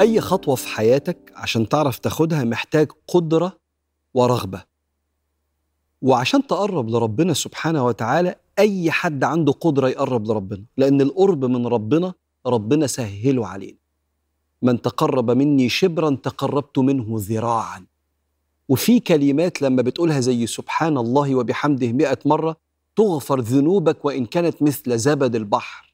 أي خطوة في حياتك عشان تعرف تاخدها محتاج قدرة ورغبة. وعشان تقرب لربنا سبحانه وتعالى أي حد عنده قدرة يقرب لربنا لأن القرب من ربنا ربنا سهله علينا. من تقرب مني شبرا تقربت منه ذراعا. وفي كلمات لما بتقولها زي سبحان الله وبحمده مئة مرة تغفر ذنوبك وإن كانت مثل زبد البحر.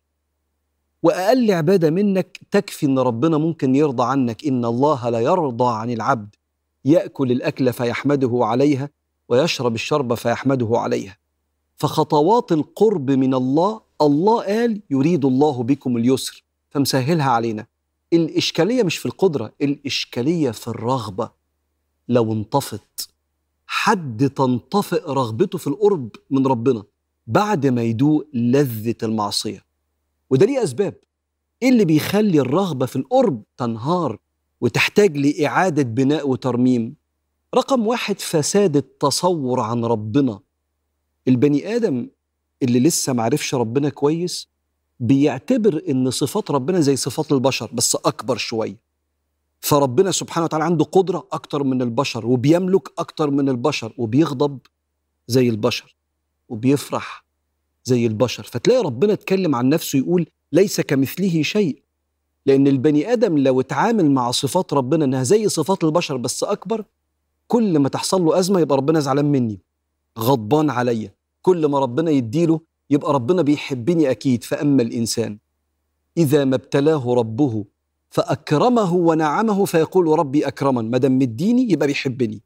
وأقل عبادة منك تكفي إن ربنا ممكن يرضى عنك إن الله لا يرضى عن العبد. يأكل الأكل فيحمده عليها ويشرب الشرب فيحمده عليها. فخطوات القرب من الله الله قال يريد الله بكم اليسر فمسهلها علينا. الإشكالية مش في القدرة الإشكالية في الرغبة. لو انطفت حد تنطفئ رغبته في القرب من ربنا بعد ما يدوق لذة المعصية. وده ليه أسباب. إيه اللي بيخلي الرغبة في القرب تنهار وتحتاج لإعادة بناء وترميم؟ رقم واحد فساد التصور عن ربنا. البني آدم اللي لسه معرفش ربنا كويس بيعتبر إن صفات ربنا زي صفات البشر بس أكبر شوية. فربنا سبحانه وتعالى عنده قدرة أكتر من البشر وبيملك أكتر من البشر وبيغضب زي البشر وبيفرح زي البشر. فتلاقي ربنا اتكلم عن نفسه يقول ليس كمثله شيء. لأن البني آدم لو اتعامل مع صفات ربنا إنها زي صفات البشر بس أكبر كل ما تحصل له أزمة يبقى ربنا زعلان مني غضبان عليا. كل ما ربنا يديله يبقى ربنا بيحبني أكيد. فأما الإنسان إذا ما ابتلاه ربه فأكرمه ونعمه فيقول ربي أكرمن. ما دام مديني يبقى بيحبني.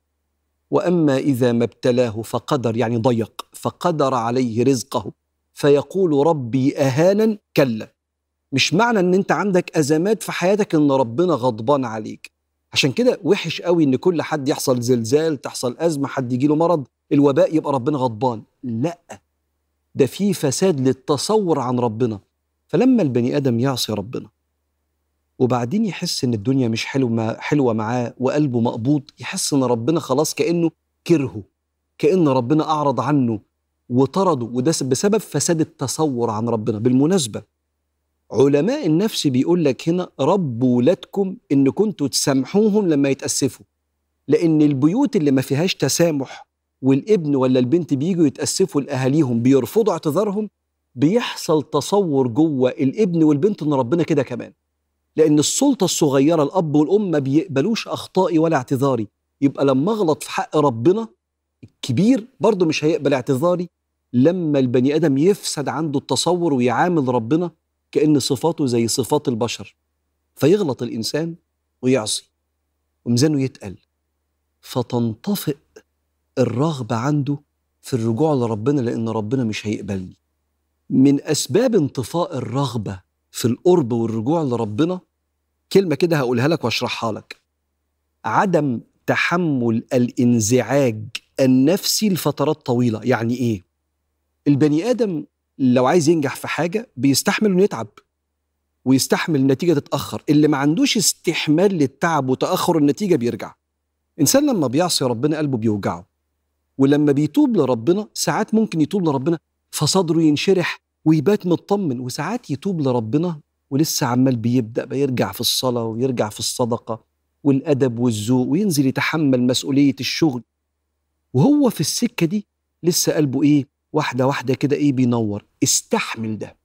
وأما إذا ما ابتلاه فقدر يعني ضيق فقدر عليه رزقه. فيقول ربي أهانا كلا. مش معنى إن أنت عندك أزمات في حياتك إن ربنا غضبان عليك. عشان كده وحش قوي إن كل حد يحصل زلزال تحصل أزمة حد يجيله مرض الوباء يبقى ربنا غضبان. لا. ده في فساد للتصور عن ربنا. فلما البني آدم يعصي ربنا وبعدين يحس إن الدنيا مش حلوة حلوة معاه وقلبه مقبوض يحس إن ربنا خلاص كأنه كرهه كأن ربنا أعرض عنه وطرده وده بسبب فساد التصور عن ربنا. بالمناسبة علماء النفس بيقول لك هنا ربوا ولادكم إن كنتوا تسامحوهم لما يتأسفوا. لأن البيوت اللي ما فيهاش تسامح والابن ولا البنت بيجوا يتأسفوا لأهاليهم بيرفضوا اعتذارهم بيحصل تصور جوه الابن والبنت إن ربنا كده كمان. لأن السلطة الصغيرة الأب والأم ما بيقبلوش أخطائي ولا اعتذاري. يبقى لما أغلط في حق ربنا الكبير برضه مش هيقبل اعتذاري لما البني آدم يفسد عنده التصور ويعامل ربنا كأن صفاته زي صفات البشر فيغلط الإنسان ويعصي وميزانه يتقل. فتنطفئ الرغبة عنده في الرجوع لربنا لأن ربنا مش هيقبلني. من أسباب انطفاء الرغبة في القرب والرجوع لربنا كلمة كده هقولها لك وأشرحها لك. عدم تحمل الانزعاج النفسي لفترات طويلة يعني إيه؟ البني آدم لو عايز ينجح في حاجة بيستحمل إنه يتعب ويستحمل النتيجة تتأخر. اللي ما عندوش استحمال للتعب وتأخر النتيجة بيرجع. إنسان لما بيعصي ربنا قلبه بيوجعه ولما بيتوب لربنا ساعات ممكن يتوب لربنا فصدره ينشرح ويبات مطمن وساعات يتوب لربنا ولسه عمال بيبدأ بيرجع في الصلاة ويرجع في الصدقة والأدب والذوق وينزل يتحمل مسؤولية الشغل. وهو في السكة دي لسه قلبه إيه؟ واحدة واحدة كده إيه بينور. استحمل ده.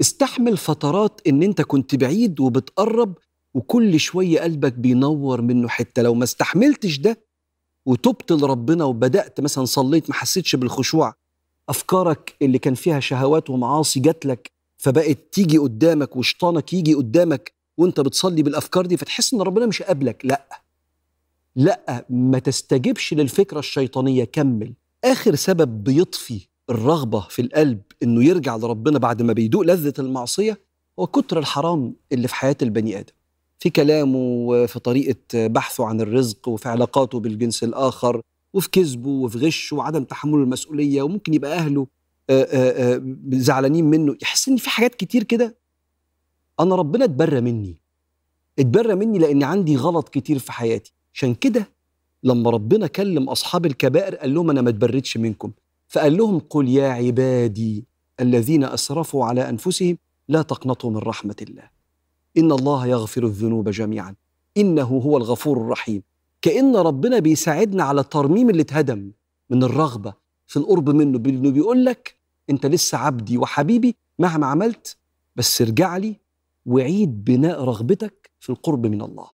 استحمل فترات إن أنت كنت بعيد وبتقرب وكل شوية قلبك بينور منه حتة. لو ما استحملتش ده وتبت لربنا وبدأت مثلا صليت ما حسيتش بالخشوع أفكارك اللي كان فيها شهوات ومعاصي جات لك فبقت تيجي قدامك وشيطانك يجي قدامك وأنت بتصلي بالأفكار دي فتحس إن ربنا مش قابلك. لأ. لأ ما تستجبش للفكرة الشيطانية. كمل. آخر سبب بيطفي الرغبة في القلب إنه يرجع لربنا بعد ما بيدوق لذة المعصية هو كتر الحرام اللي في حياة البني آدم. في كلامه وفي طريقة بحثه عن الرزق وفي علاقاته بالجنس الآخر وفي كذبه وفي غشه وعدم تحمله المسؤولية وممكن يبقى أهله آآ آآ زعلانين منه. يحس إن في حاجات كتير كده. أنا ربنا اتبرى مني. اتبرى مني لأن عندي غلط كتير في حياتي. عشان كده لما ربنا كلم أصحاب الكبائر قال لهم أنا ما اتبريتش منكم. فقال لهم قل يا عبادي الذين أسرفوا على أنفسهم لا تقنطوا من رحمة الله. إن الله يغفر الذنوب جميعا. إنه هو الغفور الرحيم. كأن ربنا بيساعدنا على ترميم اللي اتهدم من الرغبة في القرب منه. بانه بيقول لك أنت لسه عبدي وحبيبي مهما عملت بس ارجع لي وعيد بناء رغبتك في القرب من الله.